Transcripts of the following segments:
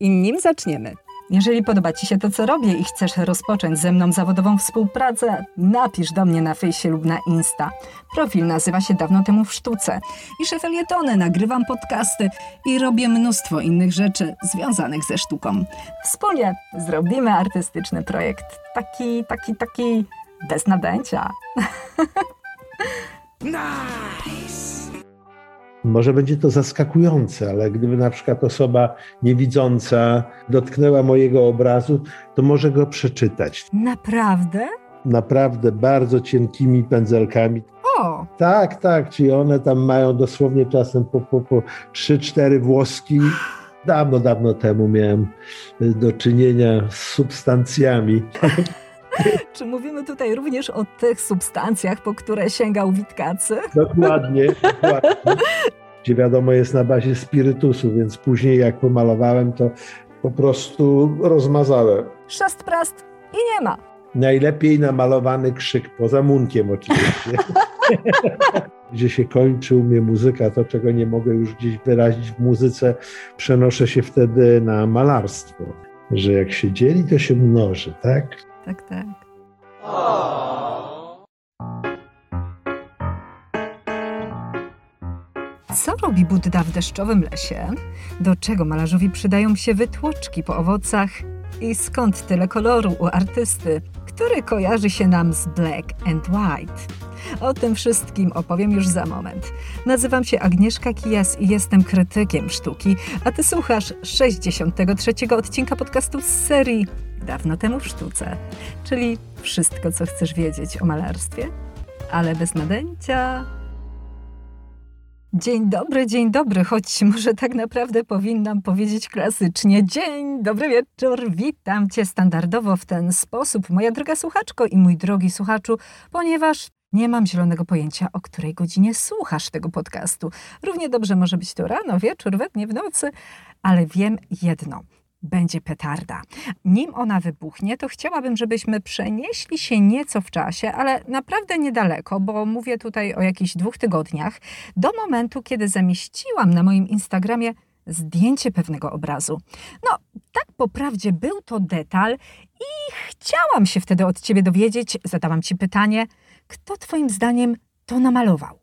I nim zaczniemy, jeżeli podoba Ci się to, co robię i chcesz rozpocząć ze mną zawodową współpracę, napisz do mnie na fejsie lub na Insta. Profil nazywa się Dawno temu w sztuce. Piszę felietony, nagrywam podcasty i robię mnóstwo innych rzeczy związanych ze sztuką. Wspólnie zrobimy artystyczny projekt. Taki, taki, taki bez nadęcia. Może będzie to zaskakujące, ale gdyby na przykład osoba niewidząca dotknęła mojego obrazu, to może go przeczytać. Naprawdę? Naprawdę bardzo cienkimi pędzelkami. O! Tak, tak, czyli one tam mają dosłownie czasem po, po, po 3-4 włoski. Dawno, dawno temu miałem do czynienia z substancjami. Czy mówimy tutaj również o tych substancjach, po które sięgał Witkacy? Dokładnie, dokładnie. Gdzie wiadomo jest na bazie spirytusu, więc później jak pomalowałem, to po prostu rozmazałem. Szast prast i nie ma. Najlepiej namalowany krzyk, poza munkiem oczywiście. Gdzie się kończy u mnie muzyka, to czego nie mogę już gdzieś wyrazić w muzyce, przenoszę się wtedy na malarstwo. Że jak się dzieli, to się mnoży, tak? Tak, tak. Co robi Budda w deszczowym lesie? Do czego malarzowi przydają się wytłoczki po owocach? I skąd tyle koloru u artysty, który kojarzy się nam z black and white? O tym wszystkim opowiem już za moment. Nazywam się Agnieszka Kijas i jestem krytykiem sztuki, a ty słuchasz 63. odcinka podcastu z serii Dawno temu w sztuce, czyli wszystko, co chcesz wiedzieć o malarstwie, ale bez nadęcia. Dzień dobry, dzień dobry, choć może tak naprawdę powinnam powiedzieć klasycznie. Dzień dobry wieczór, witam Cię standardowo w ten sposób, moja droga słuchaczko i mój drogi słuchaczu, ponieważ nie mam zielonego pojęcia, o której godzinie słuchasz tego podcastu. Równie dobrze może być to rano, wieczór, we dnie, w nocy, ale wiem jedno – będzie petarda. Nim ona wybuchnie, to chciałabym, żebyśmy przenieśli się nieco w czasie, ale naprawdę niedaleko, bo mówię tutaj o jakichś dwóch tygodniach, do momentu, kiedy zamieściłam na moim Instagramie zdjęcie pewnego obrazu. No, tak po prawdzie był to detal i chciałam się wtedy od ciebie dowiedzieć, zadałam ci pytanie, kto twoim zdaniem to namalował?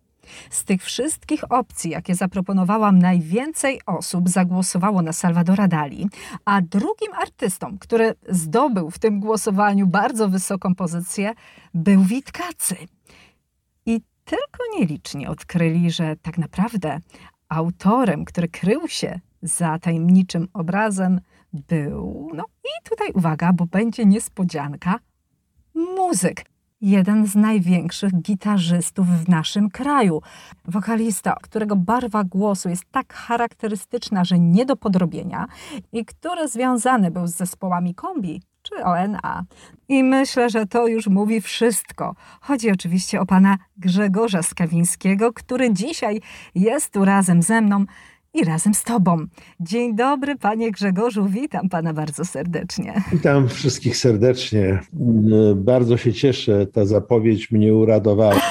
Z tych wszystkich opcji, jakie zaproponowałam, najwięcej osób zagłosowało na Salvadora Dali, a drugim artystą, który zdobył w tym głosowaniu bardzo wysoką pozycję, był Witkacy. I tylko nieliczni odkryli, że tak naprawdę autorem, który krył się za tajemniczym obrazem, był, no i tutaj uwaga, bo będzie niespodzianka, muzyk jeden z największych gitarzystów w naszym kraju. Wokalista, którego barwa głosu jest tak charakterystyczna, że nie do podrobienia i który związany był z zespołami kombi czy ONA. I myślę, że to już mówi wszystko. Chodzi oczywiście o pana Grzegorza Skawińskiego, który dzisiaj jest tu razem ze mną i razem z Tobą. Dzień dobry, Panie Grzegorzu, witam Pana bardzo serdecznie. Witam wszystkich serdecznie. Bardzo się cieszę, ta zapowiedź mnie uradowała.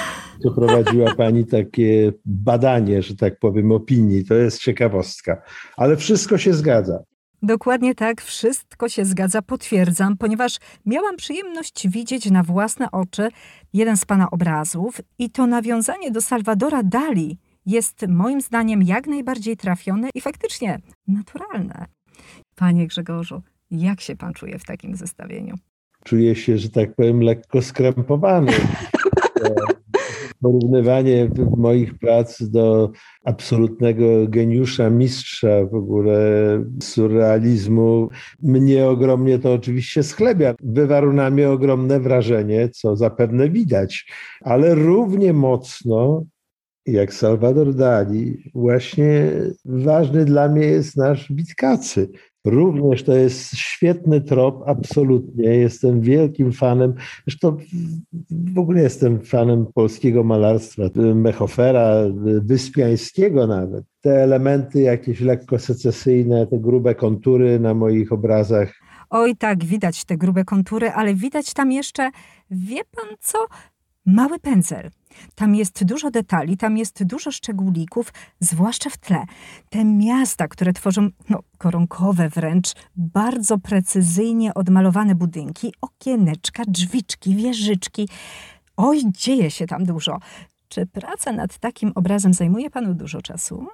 Przeprowadziła Pani takie badanie, że tak powiem, opinii. To jest ciekawostka, ale wszystko się zgadza. Dokładnie tak, wszystko się zgadza, potwierdzam, ponieważ miałam przyjemność widzieć na własne oczy jeden z Pana obrazów i to nawiązanie do Salvadora Dali jest moim zdaniem jak najbardziej trafione i faktycznie naturalne. Panie Grzegorzu, jak się pan czuje w takim zestawieniu? Czuję się, że tak powiem, lekko skrępowany. Porównywanie moich prac do absolutnego geniusza, mistrza w ogóle surrealizmu, mnie ogromnie to oczywiście schlebia. Wywarł na mnie ogromne wrażenie, co zapewne widać, ale równie mocno jak Salvador Dali, właśnie ważny dla mnie jest nasz Witkacy. Również to jest świetny trop, absolutnie. Jestem wielkim fanem. Zresztą w ogóle jestem fanem polskiego malarstwa, Mechofera, Wyspiańskiego nawet. Te elementy jakieś lekko secesyjne, te grube kontury na moich obrazach. Oj tak, widać te grube kontury, ale widać tam jeszcze, wie pan co, mały pędzel. Tam jest dużo detali, tam jest dużo szczególików, zwłaszcza w tle. Te miasta, które tworzą no, koronkowe wręcz, bardzo precyzyjnie odmalowane budynki, okieneczka, drzwiczki, wieżyczki. Oj, dzieje się tam dużo. Czy praca nad takim obrazem zajmuje panu dużo czasu?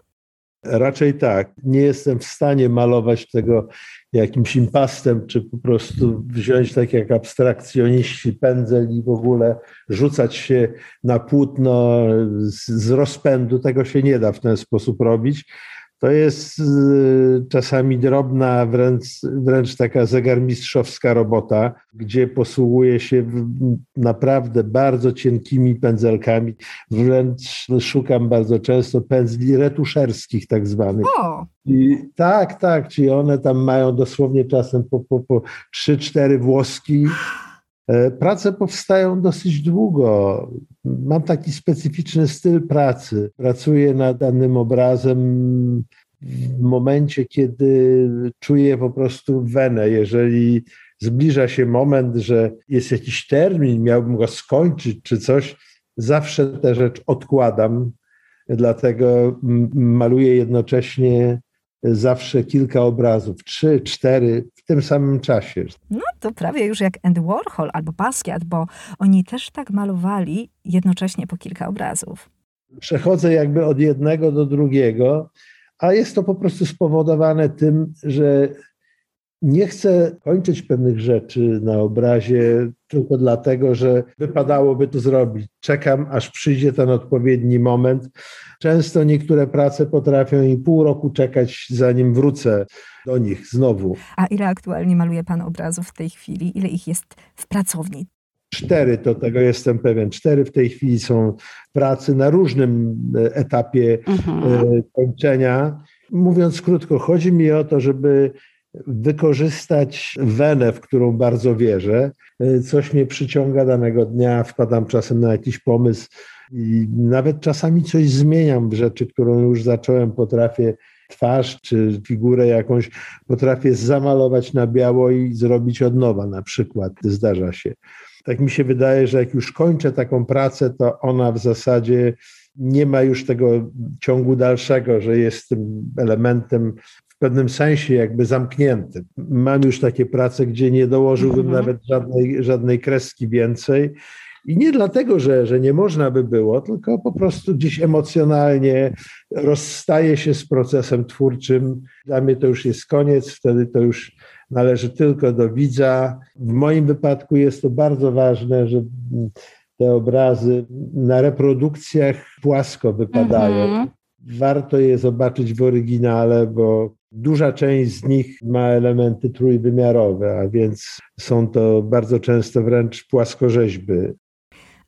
Raczej tak. Nie jestem w stanie malować tego jakimś impastem, czy po prostu wziąć tak jak abstrakcjoniści pędzel i w ogóle rzucać się na płótno z, z rozpędu. Tego się nie da w ten sposób robić. To jest y, czasami drobna, wręcz, wręcz taka zegarmistrzowska robota, gdzie posługuje się naprawdę bardzo cienkimi pędzelkami. Wręcz szukam bardzo często pędzli retuszerskich tak zwanych. O. I tak, tak, czyli one tam mają dosłownie czasem po, po, po 3-4 włoski. E, prace powstają dosyć długo. Mam taki specyficzny styl pracy. Pracuję nad danym obrazem w momencie, kiedy czuję po prostu wenę. Jeżeli zbliża się moment, że jest jakiś termin, miałbym go skończyć czy coś, zawsze tę rzecz odkładam. Dlatego maluję jednocześnie zawsze kilka obrazów, trzy, cztery tym samym czasie. No to prawie już jak Andy Warhol albo Basquiat, bo oni też tak malowali jednocześnie po kilka obrazów. Przechodzę jakby od jednego do drugiego, a jest to po prostu spowodowane tym, że nie chcę kończyć pewnych rzeczy na obrazie tylko dlatego, że wypadałoby to zrobić. Czekam, aż przyjdzie ten odpowiedni moment. Często niektóre prace potrafią i pół roku czekać, zanim wrócę do nich znowu. A ile aktualnie maluje Pan obrazów w tej chwili? Ile ich jest w pracowni? Cztery, to tego jestem pewien. Cztery w tej chwili są w pracy na różnym e, etapie mhm. E, kończenia. Mówiąc krótko, chodzi mi o to, żeby wykorzystać wenę, w którą bardzo wierzę. E, coś mnie przyciąga danego dnia, wpadam czasem na jakiś pomysł i nawet czasami coś zmieniam w rzeczy, którą już zacząłem, potrafię twarz czy figurę jakąś potrafię zamalować na biało i zrobić od nowa na przykład. Zdarza się. Tak mi się wydaje, że jak już kończę taką pracę, to ona w zasadzie nie ma już tego ciągu dalszego, że jest tym elementem pewnym sensie jakby zamkniętym. Mam już takie prace, gdzie nie dołożyłbym mhm. nawet żadnej, żadnej kreski więcej. I nie dlatego, że, że nie można by było, tylko po prostu gdzieś emocjonalnie rozstaje się z procesem twórczym. Dla mnie to już jest koniec, wtedy to już należy tylko do widza. W moim wypadku jest to bardzo ważne, że te obrazy na reprodukcjach płasko wypadają. Mhm. Warto je zobaczyć w oryginale, bo duża część z nich ma elementy trójwymiarowe, a więc są to bardzo często wręcz płaskorzeźby.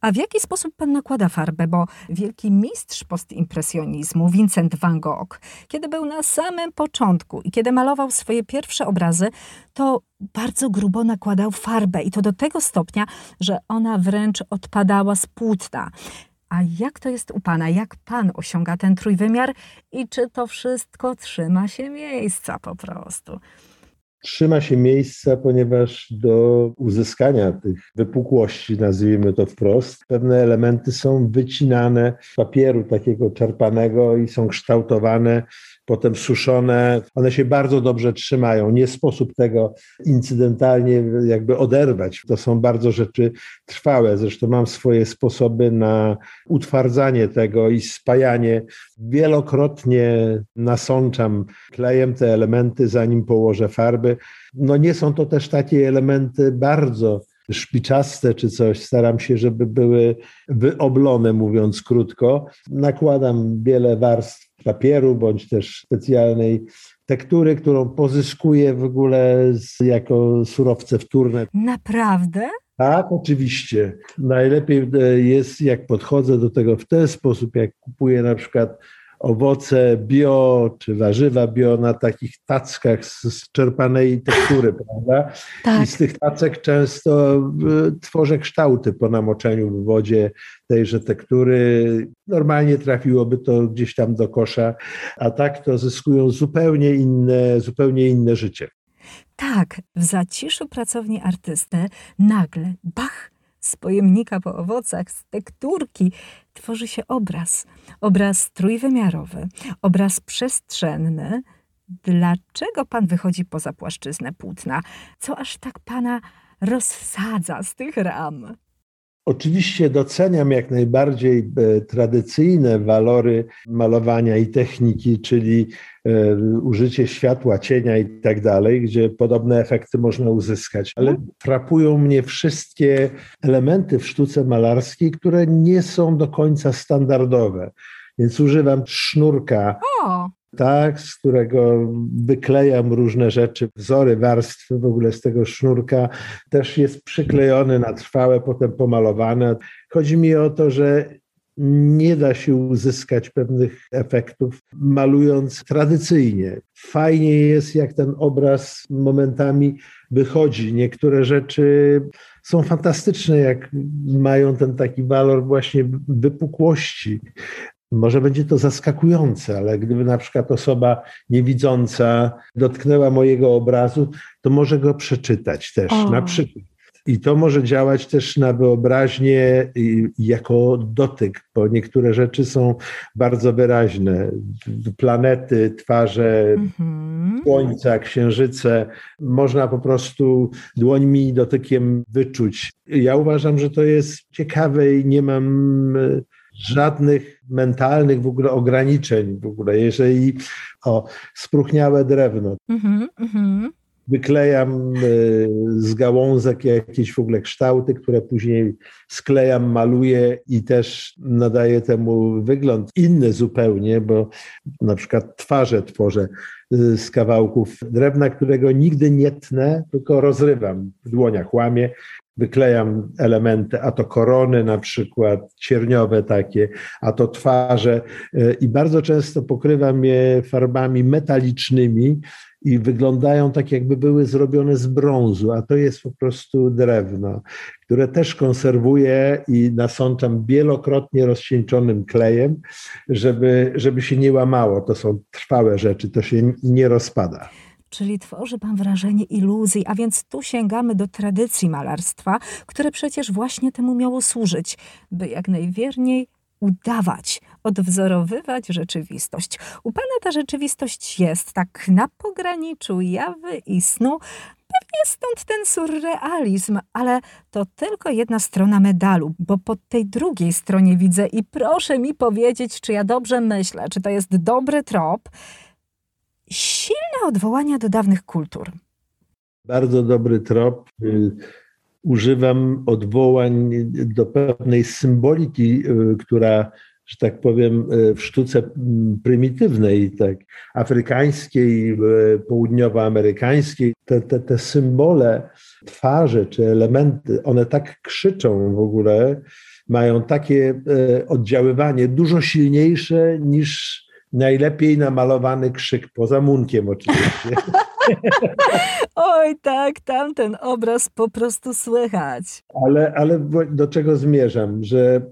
A w jaki sposób pan nakłada farbę? Bo wielki mistrz postimpresjonizmu, Vincent van Gogh, kiedy był na samym początku i kiedy malował swoje pierwsze obrazy, to bardzo grubo nakładał farbę i to do tego stopnia, że ona wręcz odpadała z płótna. A jak to jest u Pana? Jak Pan osiąga ten trójwymiar i czy to wszystko trzyma się miejsca po prostu? trzyma się miejsca, ponieważ do uzyskania tych wypukłości, nazwijmy to wprost, pewne elementy są wycinane z papieru takiego czerpanego i są kształtowane potem suszone. One się bardzo dobrze trzymają. Nie sposób tego incydentalnie jakby oderwać. To są bardzo rzeczy trwałe. Zresztą mam swoje sposoby na utwardzanie tego i spajanie. Wielokrotnie nasączam klejem te elementy, zanim położę farby. No nie są to też takie elementy bardzo szpiczaste czy coś. Staram się, żeby były wyoblone, mówiąc krótko. Nakładam wiele warstw papieru bądź też specjalnej tektury, którą pozyskuję w ogóle z, jako surowce wtórne. Naprawdę? Tak, oczywiście. Najlepiej e, jest, jak podchodzę do tego w ten sposób, jak kupuję na przykład owoce bio czy warzywa bio na takich tackach z, czerpanej tektury, prawda? Tak. I z tych tacek często y, tworzę kształty po namoczeniu w wodzie tejże tektury. Normalnie trafiłoby to gdzieś tam do kosza, a tak to zyskują zupełnie inne, zupełnie inne życie. Tak, w zaciszu pracowni artysty nagle, bach, z pojemnika po owocach, z tekturki, tworzy się obraz. Obraz trójwymiarowy, obraz przestrzenny. Dlaczego pan wychodzi poza płaszczyznę płótna? Co aż tak pana rozsadza z tych ram? Oczywiście doceniam jak najbardziej e, tradycyjne walory malowania i techniki, czyli użycie światła, cienia i tak dalej, gdzie podobne efekty można uzyskać. Ale mhm. frapują mnie wszystkie elementy w sztuce malarskiej, które nie są do końca standardowe. Więc używam sznurka. O tak, z którego wyklejam różne rzeczy, wzory, warstwy w ogóle z tego sznurka, też jest przyklejony na trwałe, potem pomalowane. Chodzi mi o to, że nie da się uzyskać pewnych efektów malując tradycyjnie. Fajnie jest, jak ten obraz momentami wychodzi. Niektóre rzeczy są fantastyczne, jak mają ten taki walor właśnie wypukłości. Może będzie to zaskakujące, ale gdyby na przykład osoba niewidząca dotknęła mojego obrazu, to może go przeczytać też. O. Na przykład. I to może działać też na wyobraźnię jako dotyk, bo niektóre rzeczy są bardzo wyraźne. Planety, twarze, mhm. słońca, księżyce. Można po prostu dłońmi dotykiem wyczuć. Ja uważam, że to jest ciekawe i nie mam żadnych mentalnych w ogóle ograniczeń w ogóle. Jeżeli o spróchniałe drewno, mm -hmm, wyklejam y, z gałązek jakieś w ogóle kształty, które później sklejam, maluję i też nadaję temu wygląd. Inny zupełnie, bo na przykład twarze tworzę y, z kawałków drewna, którego nigdy nie tnę, tylko rozrywam. W dłoniach, łamię wyklejam elementy, a to korony na przykład, cierniowe takie, a to twarze e, i bardzo często pokrywam je farbami metalicznymi i wyglądają tak, jakby były zrobione z brązu, a to jest po prostu drewno, które też konserwuję i nasączam wielokrotnie rozcieńczonym klejem, żeby, żeby się nie łamało. To są trwałe rzeczy, to się nie rozpada czyli tworzy Pan wrażenie iluzji, a więc tu sięgamy do tradycji malarstwa, które przecież właśnie temu miało służyć, by jak najwierniej udawać, odwzorowywać rzeczywistość. U Pana ta rzeczywistość jest tak na pograniczu jawy i snu, Pewnie stąd ten surrealizm, ale to tylko jedna strona medalu, bo po tej drugiej stronie widzę i proszę mi powiedzieć, czy ja dobrze myślę, czy to jest dobry trop, silne odwołania do dawnych kultur. Bardzo dobry trop. Y, używam odwołań do pewnej symboliki, y, która, że tak powiem, y, w sztuce prymitywnej, tak, afrykańskiej, południowoamerykańskiej, te, te, te symbole, twarze czy elementy, one tak krzyczą w ogóle, mają takie oddziaływanie dużo silniejsze niż najlepiej namalowany krzyk, poza munkiem oczywiście. Oj, tak, tamten obraz po prostu słychać. Ale, ale do czego zmierzam? Że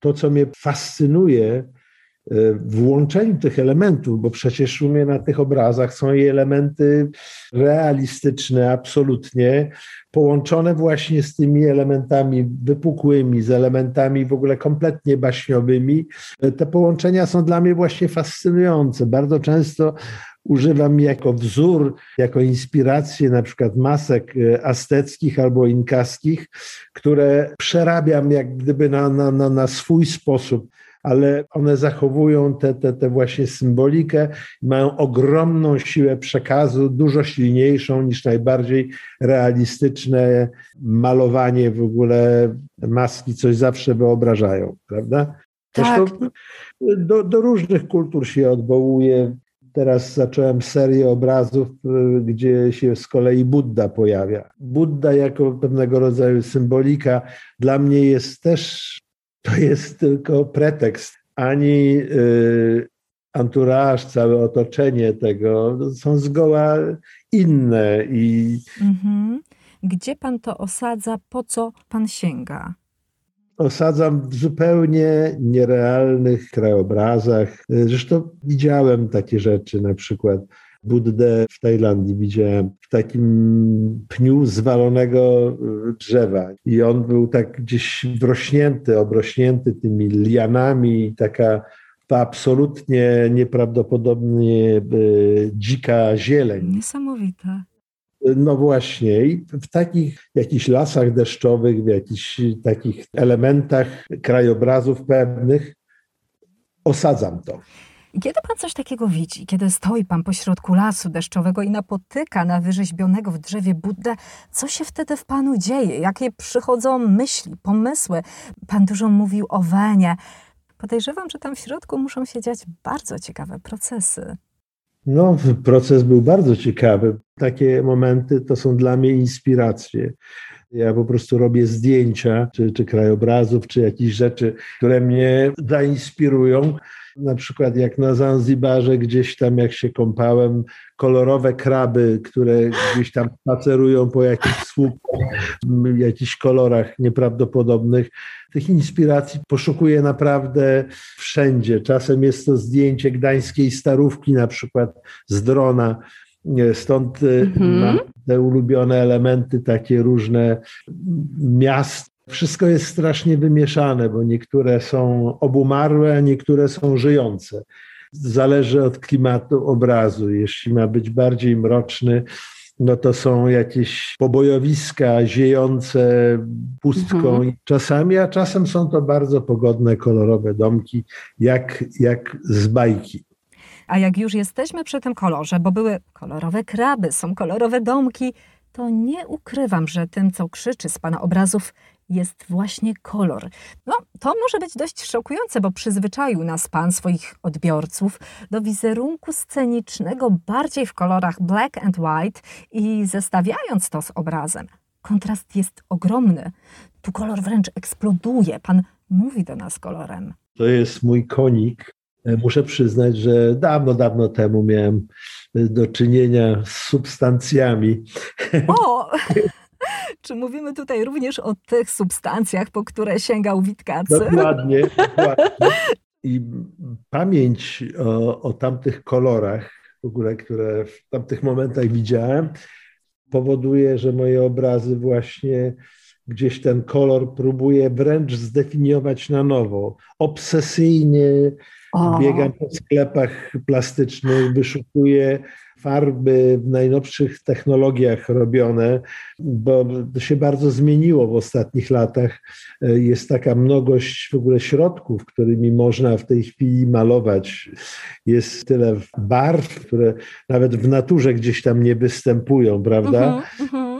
to, co mnie fascynuje w łączeniu tych elementów, bo przecież u mnie na tych obrazach są i elementy realistyczne, absolutnie, połączone właśnie z tymi elementami wypukłymi, z elementami w ogóle kompletnie baśniowymi. Te połączenia są dla mnie właśnie fascynujące. Bardzo często używam jako wzór, jako inspirację na przykład masek azteckich albo inkaskich, które przerabiam jak gdyby na, na, na, na swój sposób ale one zachowują tę te, te, te właśnie symbolikę mają ogromną siłę przekazu, dużo silniejszą niż najbardziej realistyczne malowanie w ogóle maski, coś zawsze wyobrażają, prawda? Tak. do, do różnych kultur się odwołuje. Teraz zacząłem serię obrazów, gdzie się z kolei Buddha pojawia. Buddha jako pewnego rodzaju symbolika dla mnie jest też to jest tylko pretekst. Ani y, anturaż, całe otoczenie tego są zgoła inne. I... Mhm. Gdzie pan to osadza? Po co pan sięga? Osadzam w zupełnie nierealnych krajobrazach. Zresztą widziałem takie rzeczy, na przykład Buddę w Tajlandii widziałem w takim pniu zwalonego drzewa i on był tak gdzieś wrośnięty, obrośnięty tymi lianami, taka to absolutnie nieprawdopodobnie e, dzika zieleń. Niesamowita. No właśnie, w takich jakichś lasach deszczowych, w jakichś takich elementach krajobrazów pewnych osadzam to. Kiedy pan coś takiego widzi, kiedy stoi pan pośrodku lasu deszczowego i napotyka na wyrzeźbionego w drzewie Buddę, co się wtedy w panu dzieje? Jakie przychodzą myśli, pomysły? Pan dużo mówił o Wenie. Podejrzewam, że tam w środku muszą się dziać bardzo ciekawe procesy. No, proces był bardzo ciekawy. Takie momenty to są dla mnie inspiracje. Ja po prostu robię zdjęcia, czy, czy krajobrazów, czy jakieś rzeczy, które mnie zainspirują. Na przykład jak na Zanzibarze, gdzieś tam jak się kąpałem, kolorowe kraby, które gdzieś tam spacerują po jakichś słupach, jakichś kolorach nieprawdopodobnych. Tych inspiracji poszukuję naprawdę wszędzie. Czasem jest to zdjęcie gdańskiej starówki, na przykład z drona. Stąd y, mhm. mam te ulubione elementy, takie różne miast. Wszystko jest strasznie wymieszane, bo niektóre są obumarłe, a niektóre są żyjące. Zależy od klimatu obrazu. Jeśli ma być bardziej mroczny, no to są jakieś pobojowiska ziejące pustką mhm. czasami, a czasem są to bardzo pogodne, kolorowe domki, jak, jak z bajki. A jak już jesteśmy przy tym kolorze, bo były kolorowe kraby, są kolorowe domki, to nie ukrywam, że tym, co krzyczy z Pana obrazów, jest właśnie kolor. No, to może być dość szokujące, bo przyzwyczaił nas Pan, swoich odbiorców, do wizerunku scenicznego bardziej w kolorach black and white i zestawiając to z obrazem, kontrast jest ogromny. Tu kolor wręcz eksploduje. Pan mówi do nas kolorem. To jest mój konik. E, muszę przyznać, że dawno, dawno temu miałem e, do czynienia z substancjami. O! Czy mówimy tutaj również o tych substancjach, po które sięgał Witkacy? Dokładnie, dokładnie. I pamięć o, o tamtych kolorach, w ogóle, które w tamtych momentach widziałem, powoduje, że moje obrazy właśnie gdzieś ten kolor próbuje wręcz zdefiniować na nowo. Obsesyjnie o. biegam po sklepach plastycznych, wyszukuję farby w najnowszych technologiach robione, bo to się bardzo zmieniło w ostatnich latach. Jest taka mnogość w ogóle środków, którymi można w tej chwili malować. Jest tyle barw, które nawet w naturze gdzieś tam nie występują, prawda? Uh -huh, uh -huh.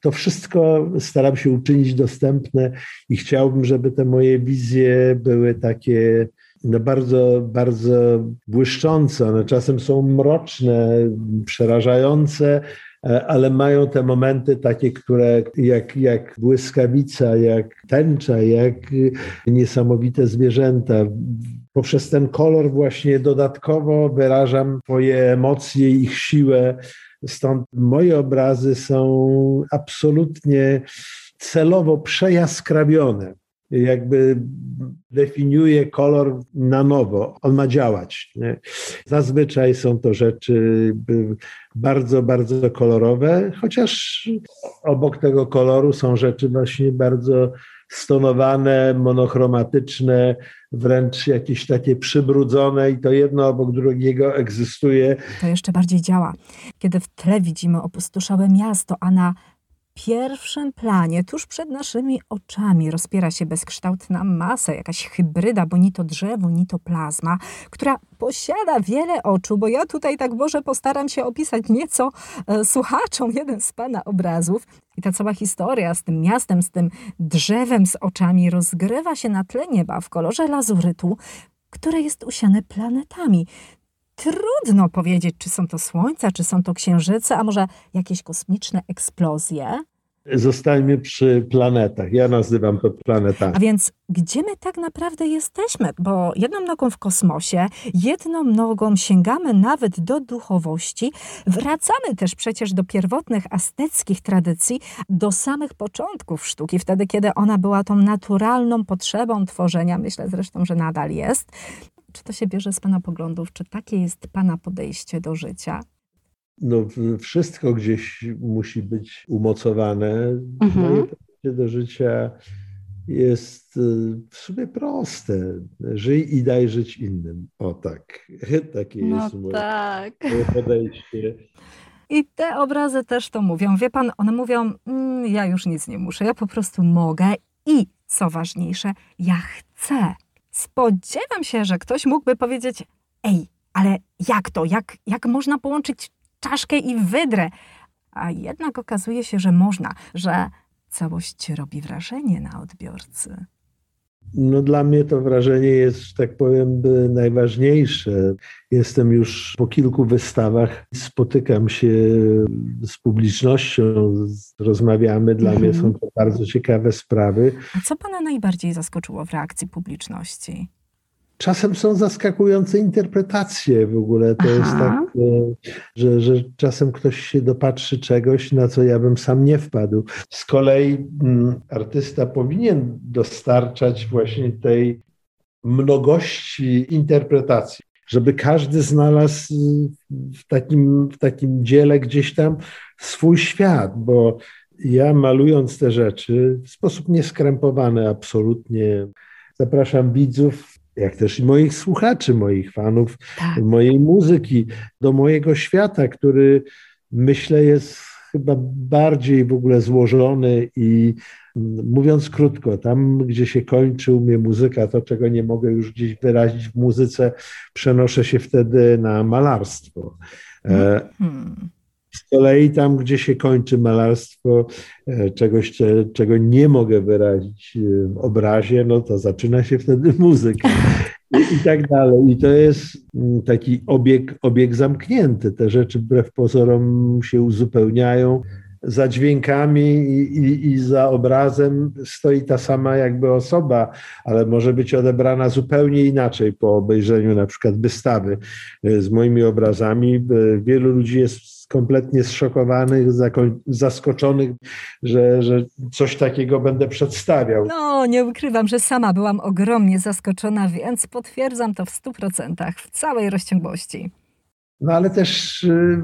To wszystko staram się uczynić dostępne i chciałbym, żeby te moje wizje były takie no bardzo, bardzo błyszczące. One czasem są mroczne, przerażające, e, ale mają te momenty takie, które jak, jak błyskawica, jak tęcza, jak niesamowite zwierzęta. Poprzez ten kolor właśnie dodatkowo wyrażam swoje emocje, ich siłę. Stąd moje obrazy są absolutnie celowo przejaskrawione jakby definiuje kolor na nowo. On ma działać. Nie? Zazwyczaj są to rzeczy bardzo, bardzo kolorowe, chociaż obok tego koloru są rzeczy właśnie bardzo stonowane, monochromatyczne, wręcz jakieś takie przybrudzone i to jedno obok drugiego egzystuje. To jeszcze bardziej działa. Kiedy w tle widzimy opustoszałe miasto, a na pierwszym planie, tuż przed naszymi oczami, rozpiera się bezkształtna masa, jakaś hybryda, bo ni to drzewo, ni to plazma, która posiada wiele oczu, bo ja tutaj tak może postaram się opisać nieco e, słuchaczom jeden z Pana obrazów. I ta cała historia z tym miastem, z tym drzewem z oczami rozgrywa się na tle nieba w kolorze lazurytu, które jest usiane planetami. Trudno powiedzieć, czy są to słońca, czy są to księżyce, a może jakieś kosmiczne eksplozje. Zostańmy przy planetach. Ja nazywam to planetami. A więc gdzie my tak naprawdę jesteśmy? Bo jedną nogą w kosmosie, jedną nogą sięgamy nawet do duchowości, wracamy też przecież do pierwotnych azteckich tradycji, do samych początków sztuki, wtedy kiedy ona była tą naturalną potrzebą tworzenia, myślę zresztą, że nadal jest. Czy to się bierze z Pana poglądów? Czy takie jest Pana podejście do życia? no, wszystko gdzieś musi być umocowane. Mhm. Moje do życia jest y, w sumie proste. Żyj i daj żyć innym. O tak. Takie no jest moje, tak. moje podejście. I te obrazy też to mówią. Wie pan, one mówią, mm, ja już nic nie muszę, ja po prostu mogę i co ważniejsze, ja chcę. Spodziewam się, że ktoś mógłby powiedzieć, ej, ale jak to? Jak, jak można połączyć czaszkę i wydrę? A jednak okazuje się, że można, że całość robi wrażenie na odbiorcy. No dla mnie to wrażenie jest, że tak powiem, najważniejsze. Jestem już po kilku wystawach, spotykam się z publicznością, rozmawiamy. Dla mnie mhm. są to bardzo ciekawe sprawy. A co pana najbardziej zaskoczyło w reakcji publiczności? Czasem są zaskakujące interpretacje w ogóle. To Aha. jest tak, że, że czasem ktoś się dopatrzy czegoś, na co ja bym sam nie wpadł. Z kolei mm, artysta powinien dostarczać właśnie tej mnogości interpretacji, żeby każdy znalazł w takim, w takim dziele gdzieś tam swój świat, bo ja malując te rzeczy w sposób nieskrępowany absolutnie zapraszam widzów jak też i moich słuchaczy, moich fanów, tak. mojej muzyki, do mojego świata, który myślę jest chyba bardziej w ogóle złożony i mm, mówiąc krótko, tam gdzie się kończy u mnie muzyka, to czego nie mogę już gdzieś wyrazić w muzyce, przenoszę się wtedy na malarstwo. Hmm. Z kolei tam, gdzie się kończy malarstwo, e, czegoś, czego nie mogę wyrazić e, w obrazie, no to zaczyna się wtedy muzyka. I, tak dalej. I to jest mm, taki obieg, obieg zamknięty. Te rzeczy wbrew pozorom się uzupełniają. Za dźwiękami i, i, i, za obrazem stoi ta sama jakby osoba, ale może być odebrana zupełnie inaczej po obejrzeniu na przykład wystawy e, z moimi obrazami. Wielu ludzi jest kompletnie zszokowanych, zaskoczonych, że, że coś takiego będę przedstawiał. No, nie ukrywam, że sama byłam ogromnie zaskoczona, więc potwierdzam to w stu procentach, w całej rozciągłości. No ale też y,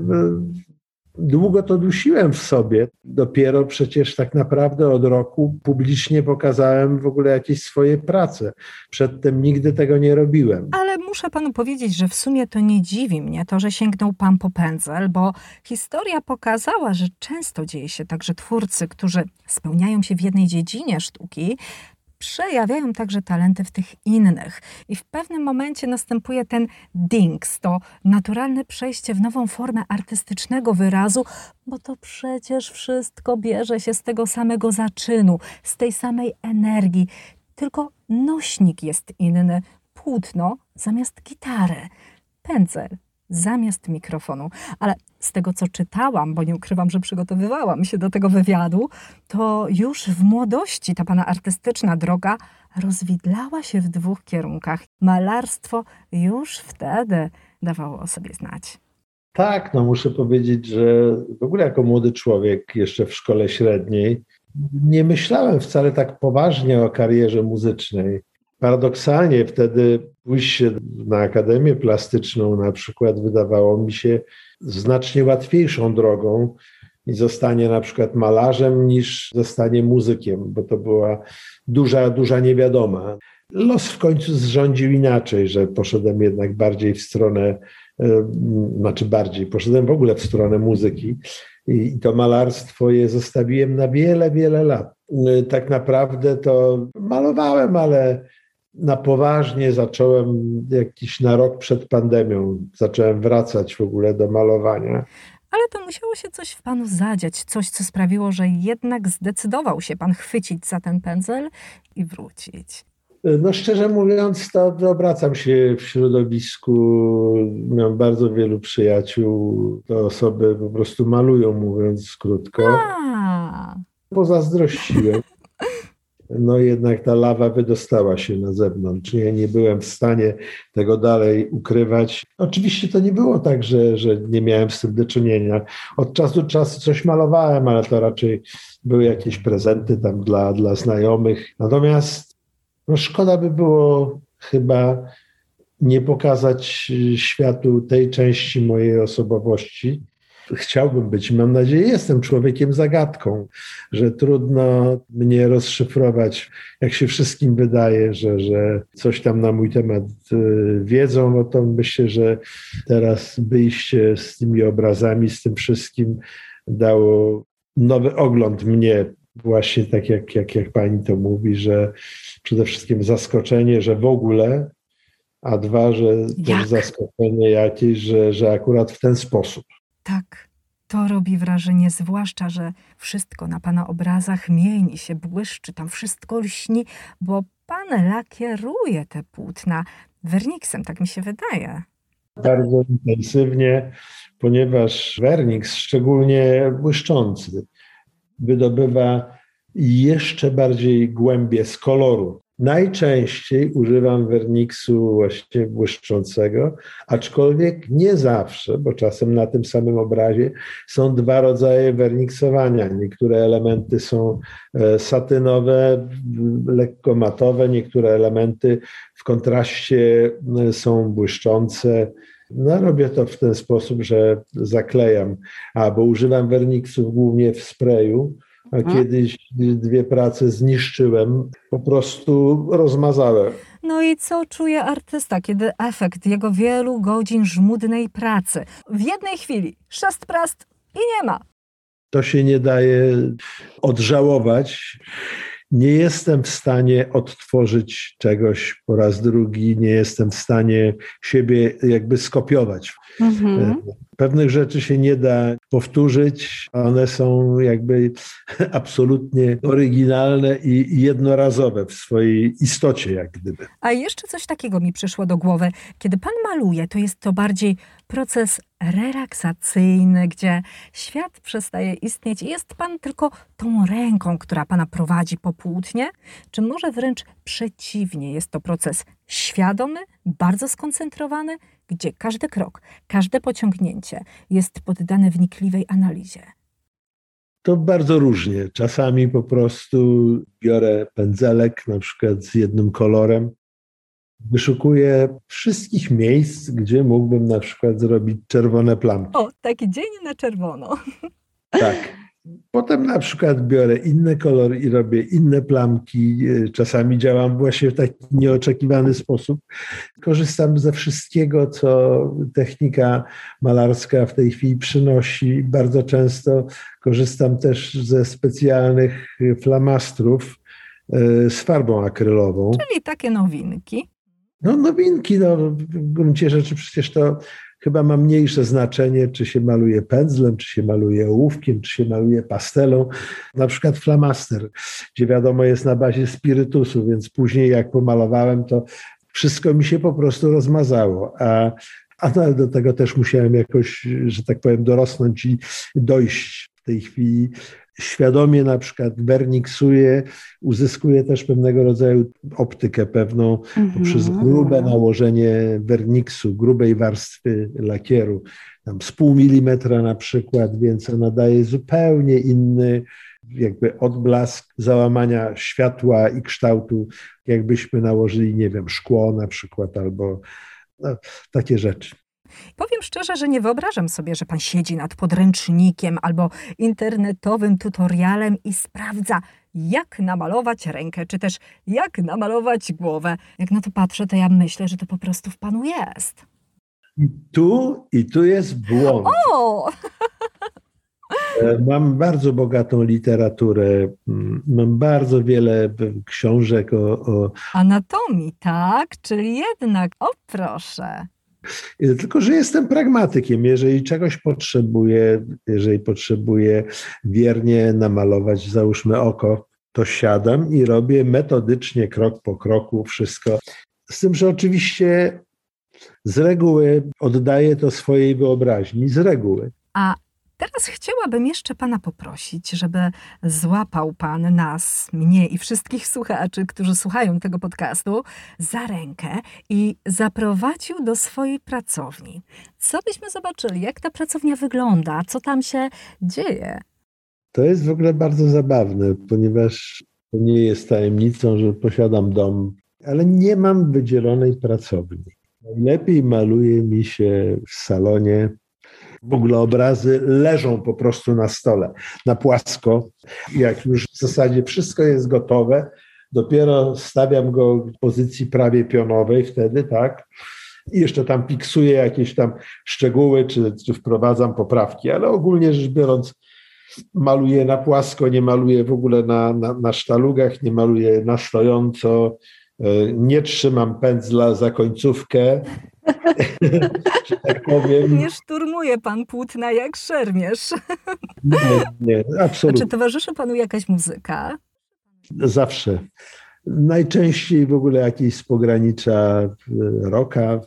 Długo to dusiłem w sobie. Dopiero przecież tak naprawdę od roku publicznie pokazałem w ogóle jakieś swoje prace. Przedtem nigdy tego nie robiłem. Ale muszę panu powiedzieć, że w sumie to nie dziwi mnie to, że sięgnął pan po pędzel, bo historia pokazała, że często dzieje się tak, że twórcy, którzy spełniają się w jednej dziedzinie sztuki, przejawiają także talenty w tych innych. I w pewnym momencie następuje ten dings, to naturalne przejście w nową formę artystycznego wyrazu, bo to przecież wszystko bierze się z tego samego zaczynu, z tej samej energii. Tylko nośnik jest inny, płótno zamiast gitary, pędzel zamiast mikrofonu. Ale z tego, co czytałam, bo nie ukrywam, że przygotowywałam się do tego wywiadu, to już w młodości ta pana artystyczna droga rozwidlała się w dwóch kierunkach. Malarstwo już wtedy dawało o sobie znać. Tak, no muszę powiedzieć, że w ogóle jako młody człowiek jeszcze w szkole średniej nie myślałem wcale tak poważnie o karierze muzycznej. Paradoksalnie wtedy pójście na Akademię Plastyczną na przykład wydawało mi się znacznie łatwiejszą drogą i zostanie na przykład malarzem niż zostanie muzykiem, bo to była duża, duża niewiadoma. Los w końcu zrządził inaczej, że poszedłem jednak bardziej w stronę, e, znaczy bardziej, poszedłem w ogóle w stronę muzyki i to malarstwo je zostawiłem na wiele, wiele lat. E, tak naprawdę to malowałem, ale na poważnie zacząłem jakiś na rok przed pandemią, zacząłem wracać w ogóle do malowania. Ale to musiało się coś w panu zadziać, coś, co sprawiło, że jednak zdecydował się pan chwycić za ten pędzel i wrócić. No szczerze mówiąc, to obracam się w środowisku. Miałem bardzo wielu przyjaciół. Te osoby po prostu malują, mówiąc krótko. A. Pozazdrościłem no jednak ta lawa wydostała się na zewnątrz. Ja nie byłem w stanie tego dalej ukrywać. Oczywiście to nie było tak, że, że nie miałem z tym do czynienia. Od czasu do czasu coś malowałem, ale to raczej były jakieś prezenty tam dla, dla znajomych. Natomiast no szkoda by było chyba nie pokazać światu tej części mojej osobowości, chciałbym być, mam nadzieję, jestem człowiekiem zagadką, że trudno mnie rozszyfrować, jak się wszystkim wydaje, że, że coś tam na mój temat y, wiedzą, no to myślę, że teraz wyjście z tymi obrazami, z tym wszystkim dało nowy ogląd mnie właśnie tak jak, jak, jak pani to mówi, że przede wszystkim zaskoczenie, że w ogóle, a dwa, że jak? też zaskoczenie jakieś, że, że akurat w ten sposób. Tak, to robi wrażenie, zwłaszcza, że wszystko na pana obrazach mieni się, błyszczy, tam wszystko lśni, bo pan lakieruje te płótna werniksem, tak mi się wydaje. Bardzo intensywnie, ponieważ werniks, szczególnie błyszczący, wydobywa jeszcze bardziej głębie z koloru. Najczęściej używam werniksu właśnie błyszczącego, aczkolwiek nie zawsze, bo czasem na tym samym obrazie są dwa rodzaje werniksowania. Niektóre elementy są e, satynowe, lekko matowe, niektóre elementy w kontraście e, są błyszczące. No, robię to w ten sposób, że zaklejam, albo używam werniksów głównie w sprayu. Kiedyś dwie prace zniszczyłem, po prostu rozmazałem. No i co czuje artysta, kiedy efekt jego wielu godzin żmudnej pracy w jednej chwili szast prast i nie ma. To się nie daje odżałować. Nie jestem w stanie odtworzyć czegoś po raz drugi, nie jestem w stanie siebie jakby skopiować. Mhm. Pewnych rzeczy się nie da powtórzyć, one są jakby absolutnie oryginalne i jednorazowe w swojej istocie, jak gdyby. A jeszcze coś takiego mi przyszło do głowy. Kiedy pan maluje, to jest to bardziej proces relaksacyjny, gdzie świat przestaje istnieć i jest pan tylko tą ręką, która pana prowadzi po płótnie? Czy może wręcz przeciwnie, jest to proces świadomy, bardzo skoncentrowany, gdzie każdy krok, każde pociągnięcie jest poddane wnikliwej analizie? To bardzo różnie. Czasami po prostu biorę pędzelek, na przykład z jednym kolorem, wyszukuję wszystkich miejsc, gdzie mógłbym na przykład zrobić czerwone plamki. O, taki dzień na czerwono. Tak. Potem na przykład biorę inny kolor i robię inne plamki. Czasami działam właśnie w taki nieoczekiwany sposób. Korzystam ze wszystkiego, co technika malarska w tej chwili przynosi. Bardzo często korzystam też ze specjalnych flamastrów e, z farbą akrylową. Czyli takie nowinki. No nowinki, no, w gruncie rzeczy przecież to chyba ma mniejsze znaczenie, czy się maluje pędzlem, czy się maluje ołówkiem, czy się maluje pastelą. Na przykład flamaster, gdzie wiadomo jest na bazie spirytusu, więc później jak pomalowałem, to wszystko mi się po prostu rozmazało. A, a no, do tego też musiałem jakoś, że tak powiem, dorosnąć i dojść w tej chwili świadomie na przykład werniksuję, uzyskuję też pewnego rodzaju optykę pewną mhm. poprzez grube nałożenie werniksu, grubej warstwy lakieru, tam z pół milimetra na przykład, więc ona daje zupełnie inny jakby odblask załamania światła i kształtu, jakbyśmy nałożyli, nie wiem, szkło na przykład albo no, takie rzeczy. Powiem szczerze, że nie wyobrażam sobie, że pan siedzi nad podręcznikiem albo internetowym tutorialem i sprawdza, jak namalować rękę, czy też jak namalować głowę. Jak na to patrzę, to ja myślę, że to po prostu w panu jest. Tu, i tu jest błąd. O! E, mam bardzo bogatą literaturę, mm, mam bardzo wiele książek o, o... Anatomii, tak? Czyli jednak, o proszę. Tylko, że jestem pragmatykiem. Jeżeli czegoś potrzebuję, jeżeli potrzebuję wiernie namalować, załóżmy oko, to siadam i robię metodycznie, krok po kroku wszystko. Z tym, że oczywiście z reguły oddaję to swojej wyobraźni, z reguły. A Teraz chciałabym jeszcze Pana poprosić, żeby złapał Pan nas, mnie i wszystkich słuchaczy, którzy słuchają tego podcastu, za rękę i zaprowadził do swojej pracowni. Co byśmy zobaczyli, jak ta pracownia wygląda, co tam się dzieje? To jest w ogóle bardzo zabawne, ponieważ nie jest tajemnicą, że posiadam dom, ale nie mam wydzielonej pracowni. Najlepiej maluje mi się w salonie W ogóle obrazy leżą po prostu na stole, na płasko. Jak już w zasadzie wszystko jest gotowe, dopiero stawiam go w pozycji prawie pionowej wtedy, tak? I jeszcze tam fiksuję jakieś tam szczegóły, czy, czy wprowadzam poprawki, ale ogólnie rzecz biorąc, maluję na płasko, nie maluję w ogóle na, na, na sztalugach, nie maluję na stojąco, e, nie trzymam pędzla za końcówkę, że tak powiem. Nie szturmuje pan płótna jak szermierz. Nie, nie, absolutnie. A czy towarzyszy panu jakaś muzyka? Zawsze. Najczęściej w ogóle jakieś z pogranicza rocka,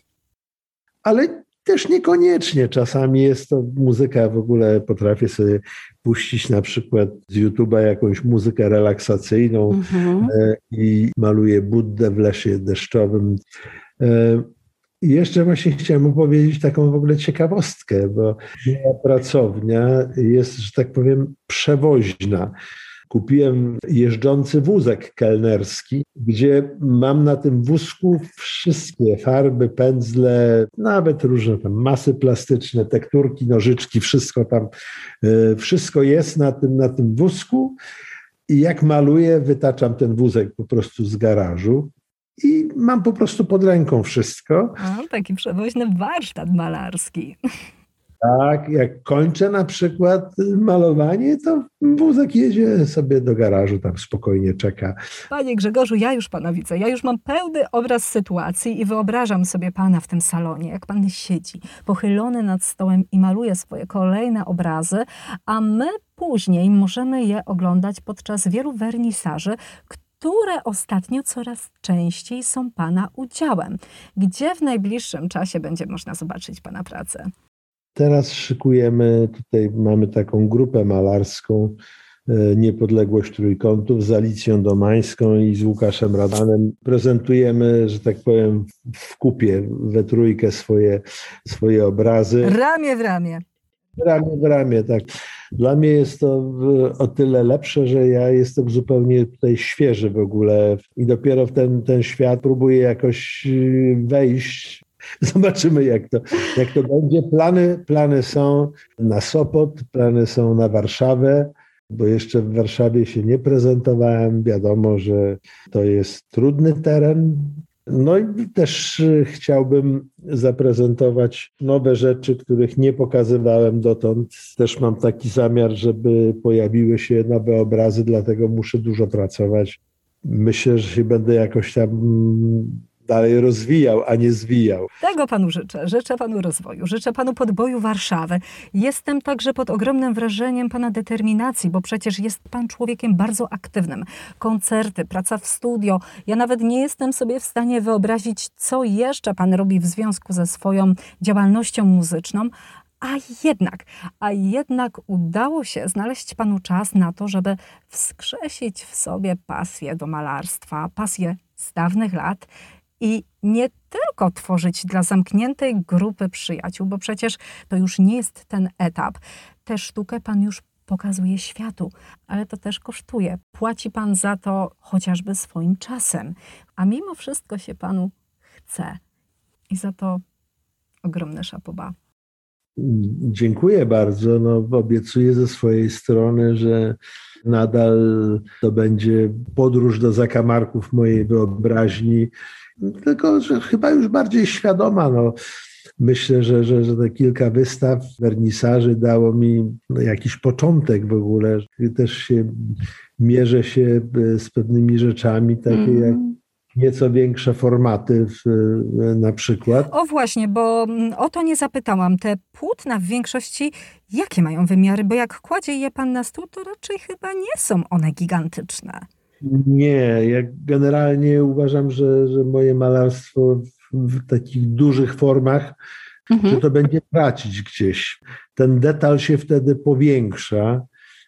ale też niekoniecznie. Czasami jest to muzyka, w ogóle potrafię sobie puścić na przykład z YouTube'a jakąś muzykę relaksacyjną mhm. E, i maluję Buddę w lesie deszczowym. I jeszcze właśnie chciałem opowiedzieć taką w ogóle ciekawostkę, bo moja pracownia jest, że tak powiem, przewoźna kupiłem jeżdżący wózek kelnerski, gdzie mam na tym wózku wszystkie farby, pędzle, nawet różne tam masy plastyczne, tekturki, nożyczki, wszystko tam, e, wszystko jest na tym, na tym wózku. I jak maluję, wytaczam ten wózek po prostu z garażu i mam po prostu pod ręką wszystko. A, taki przewoźny warsztat malarski. Tak, jak kończę na przykład malowanie, to wózek jedzie sobie do garażu, tam spokojnie czeka. Panie Grzegorzu, ja już pana widzę. Ja już mam pełny obraz sytuacji i wyobrażam sobie pana w tym salonie, jak pan siedzi pochylony nad stołem i maluje swoje kolejne obrazy, a my później możemy je oglądać podczas wielu wernisaży, które ostatnio coraz częściej są Pana udziałem. Gdzie w najbliższym czasie będzie można zobaczyć Pana pracę? Teraz szykujemy, tutaj mamy taką grupę malarską, e, Niepodległość Trójkątów z Alicją Domańską i z Łukaszem Radanem. Prezentujemy, że tak powiem, w kupie we trójkę swoje, swoje obrazy. Ramię w ramię. Ramię w ramię, tak. Dla mnie jest to o tyle lepsze, że ja jestem zupełnie tutaj świeży w ogóle i dopiero w ten, ten świat próbuję jakoś wejść Zobaczymy, jak to, jak to będzie. Plany, plany są na Sopot, plany są na Warszawę, bo jeszcze w Warszawie się nie prezentowałem. Wiadomo, że to jest trudny teren. No i też chciałbym zaprezentować nowe rzeczy, których nie pokazywałem dotąd. Też mam taki zamiar, żeby pojawiły się nowe obrazy, dlatego muszę dużo pracować. Myślę, że się będę jakoś tam dalej rozwijał, a nie zwijał. Tego panu życzę. Życzę panu rozwoju, życzę panu podboju Warszawy. Jestem także pod ogromnym wrażeniem pana determinacji, bo przecież jest pan człowiekiem bardzo aktywnym. Koncerty, praca w studio. Ja nawet nie jestem sobie w stanie wyobrazić, co jeszcze pan robi w związku ze swoją działalnością muzyczną, a jednak, a jednak udało się znaleźć panu czas na to, żeby wskrzesić w sobie pasję do malarstwa, pasję z dawnych lat i nie tylko tworzyć dla zamkniętej grupy przyjaciół, bo przecież to już nie jest ten etap. Tę sztukę Pan już pokazuje światu, ale to też kosztuje. Płaci Pan za to chociażby swoim czasem, a mimo wszystko się Panu chce. I za to ogromne szapoba. Dziękuję bardzo. No, obiecuję ze swojej strony, że nadal to będzie podróż do zakamarków mojej wyobraźni tylko że chyba już bardziej świadoma. No. Myślę, że, że, że te kilka wystaw, wernisaży dało mi no, jakiś początek w ogóle. Też się mierzę się e, z pewnymi rzeczami, takie mm. jak nieco większe formaty w, e, na przykład. O właśnie, bo mm, o to nie zapytałam. Te płótna w większości jakie mają wymiary? Bo jak kładzie je pan na stół, to raczej chyba nie są one gigantyczne. Nie, ja generalnie uważam, że, że moje malarstwo w, takich dużych formach, mhm. że to będzie tracić gdzieś. Ten detal się wtedy powiększa,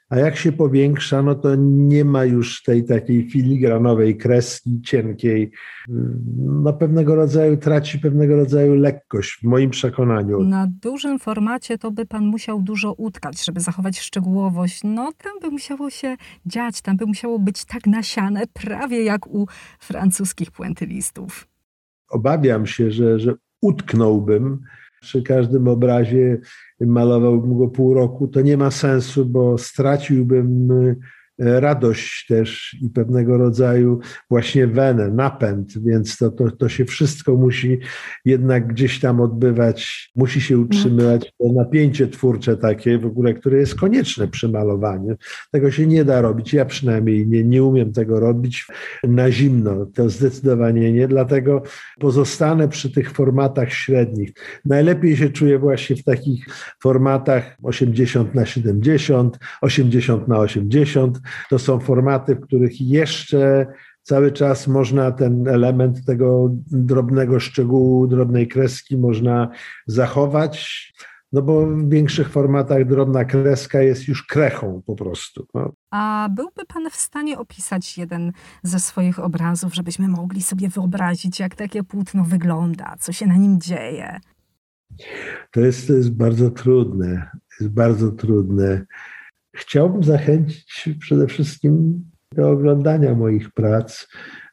a jak się powiększa, no to nie ma już tej takiej filigranowej kreski cienkiej. No pewnego rodzaju traci pewnego rodzaju lekkość w moim przekonaniu. Na dużym formacie to by pan musiał dużo utkać, żeby zachować szczegółowość. No tam by musiało się dziać, tam by musiało być tak nasiane, prawie jak u francuskich puentylistów. Obawiam się, że, że utknąłbym przy każdym obrazie malowałbym go pół roku, to nie ma sensu, bo straciłbym radość też i pewnego rodzaju właśnie wenę, napęd, więc to, to, to się wszystko musi jednak gdzieś tam odbywać, musi się utrzymywać to napięcie twórcze takie w ogóle, które jest konieczne przy malowaniu. Tego się nie da robić, ja przynajmniej nie, nie umiem tego robić na zimno, to zdecydowanie nie, dlatego pozostanę przy tych formatach średnich. Najlepiej się czuję właśnie w takich formatach 80 na 70, 80 na 80, to są formaty, w których jeszcze cały czas można ten element tego drobnego szczegółu, drobnej kreski można zachować. No bo w większych formatach drobna kreska jest już krechą po prostu. No. A byłby Pan w stanie opisać jeden ze swoich obrazów, żebyśmy mogli sobie wyobrazić, jak takie płótno wygląda, co się na nim dzieje? To jest, to jest bardzo trudne. Jest bardzo trudne. Chciałbym zachęcić przede wszystkim do oglądania moich prac.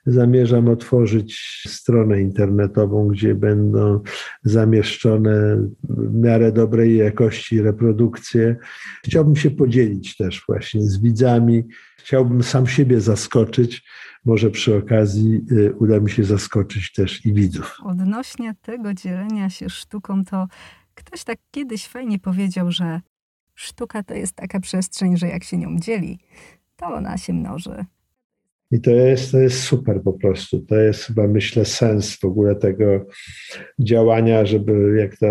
Zamierzam otworzyć stronę internetową, gdzie będą zamieszczone w miarę dobrej jakości reprodukcje. Chciałbym się podzielić też właśnie z widzami. Chciałbym sam siebie zaskoczyć. Może przy okazji y, uda mi się zaskoczyć też i widzów. Odnośnie tego dzielenia się sztuką, to ktoś tak kiedyś fajnie powiedział, że Sztuka to jest taka przestrzeń, że jak się nią dzieli, to ona się mnoży. I to jest, to jest super po prostu. To jest chyba, myślę, sens w ogóle tego działania, żeby, jak to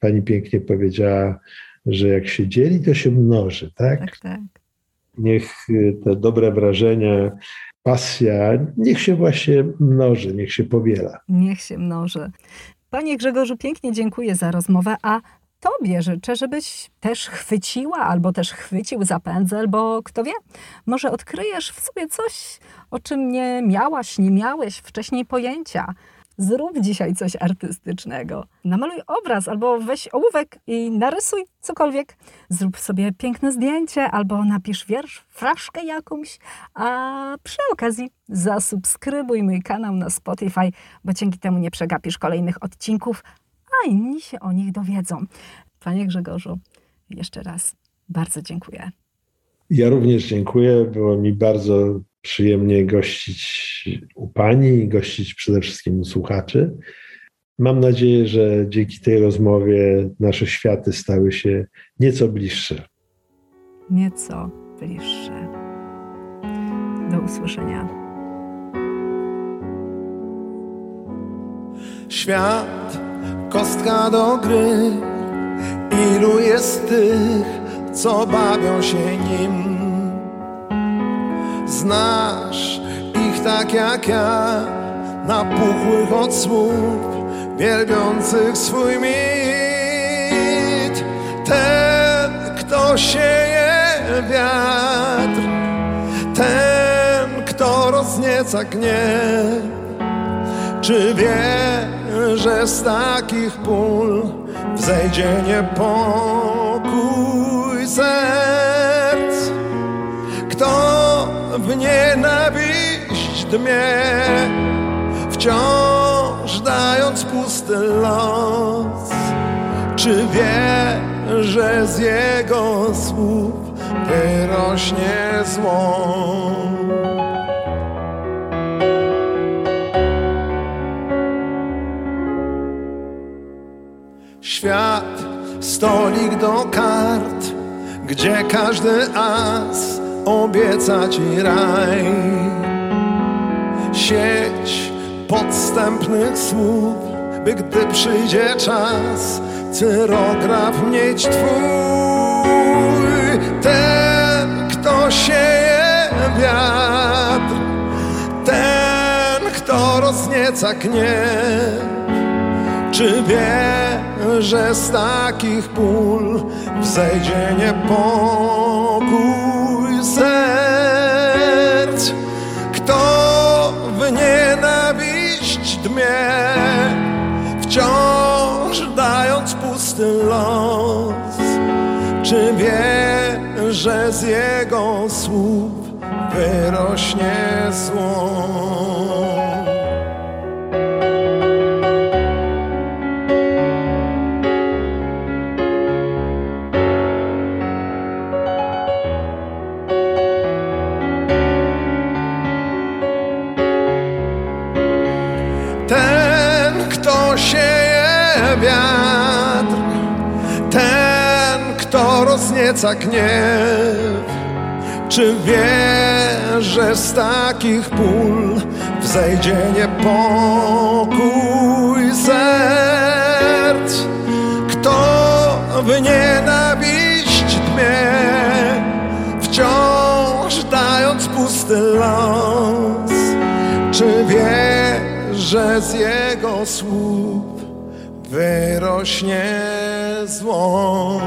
pani pięknie powiedziała, że jak się dzieli, to się mnoży, tak? Tak, tak. Niech te dobre wrażenia, pasja, niech się właśnie mnoży, niech się powiela. Niech się mnoży. Panie Grzegorzu, pięknie dziękuję za rozmowę, a Tobie życzę, żebyś też chwyciła albo też chwycił za pędzel, bo kto wie, może odkryjesz w sobie coś, o czym nie miałaś, nie miałeś wcześniej pojęcia. Zrób dzisiaj coś artystycznego. Namaluj obraz albo weź ołówek i narysuj cokolwiek. Zrób sobie piękne zdjęcie albo napisz wiersz, fraszkę jakąś, a przy okazji zasubskrybuj mój kanał na Spotify, bo dzięki temu nie przegapisz kolejnych odcinków, a inni się o nich dowiedzą. Panie Grzegorzu, jeszcze raz bardzo dziękuję. Ja również dziękuję. Było mi bardzo przyjemnie gościć u Pani i gościć przede wszystkim u słuchaczy. Mam nadzieję, że dzięki tej rozmowie nasze światy stały się nieco bliższe. Nieco bliższe. Do usłyszenia. Świat kostka do gry. Ilu jest tych, co bawią się nim? Znasz ich tak jak ja, napuchłych od słów, wielbiących swój mit. Ten, kto sieje wiatr, ten, kto roznieca gniew, czy wie, że z takich pól wzejdzie niepokój serc. Kto w nienawiść dmie, wciąż dając pusty los, czy wie, że z jego słów wyrośnie zło? Świat, stolik do kart, gdzie każdy as obieca ci raj. Sieć podstępnych słów, by gdy przyjdzie czas, cyrograf mieć twój. Ten, kto sieje wiatr, ten, kto roznieca gniew, czy wie, że z takich pól wzejdzie niepokój serc? Kto w nienawiść dmie, wciąż dając pusty los? Czy wie, że z jego słów wyrośnie zło? Podnieca gniew? Czy wie, że z takich pól wzejdzie niepokój serc? Kto w nienawiść dmie, wciąż dając pusty los? Czy wie, że z jego słów wyrośnie zło?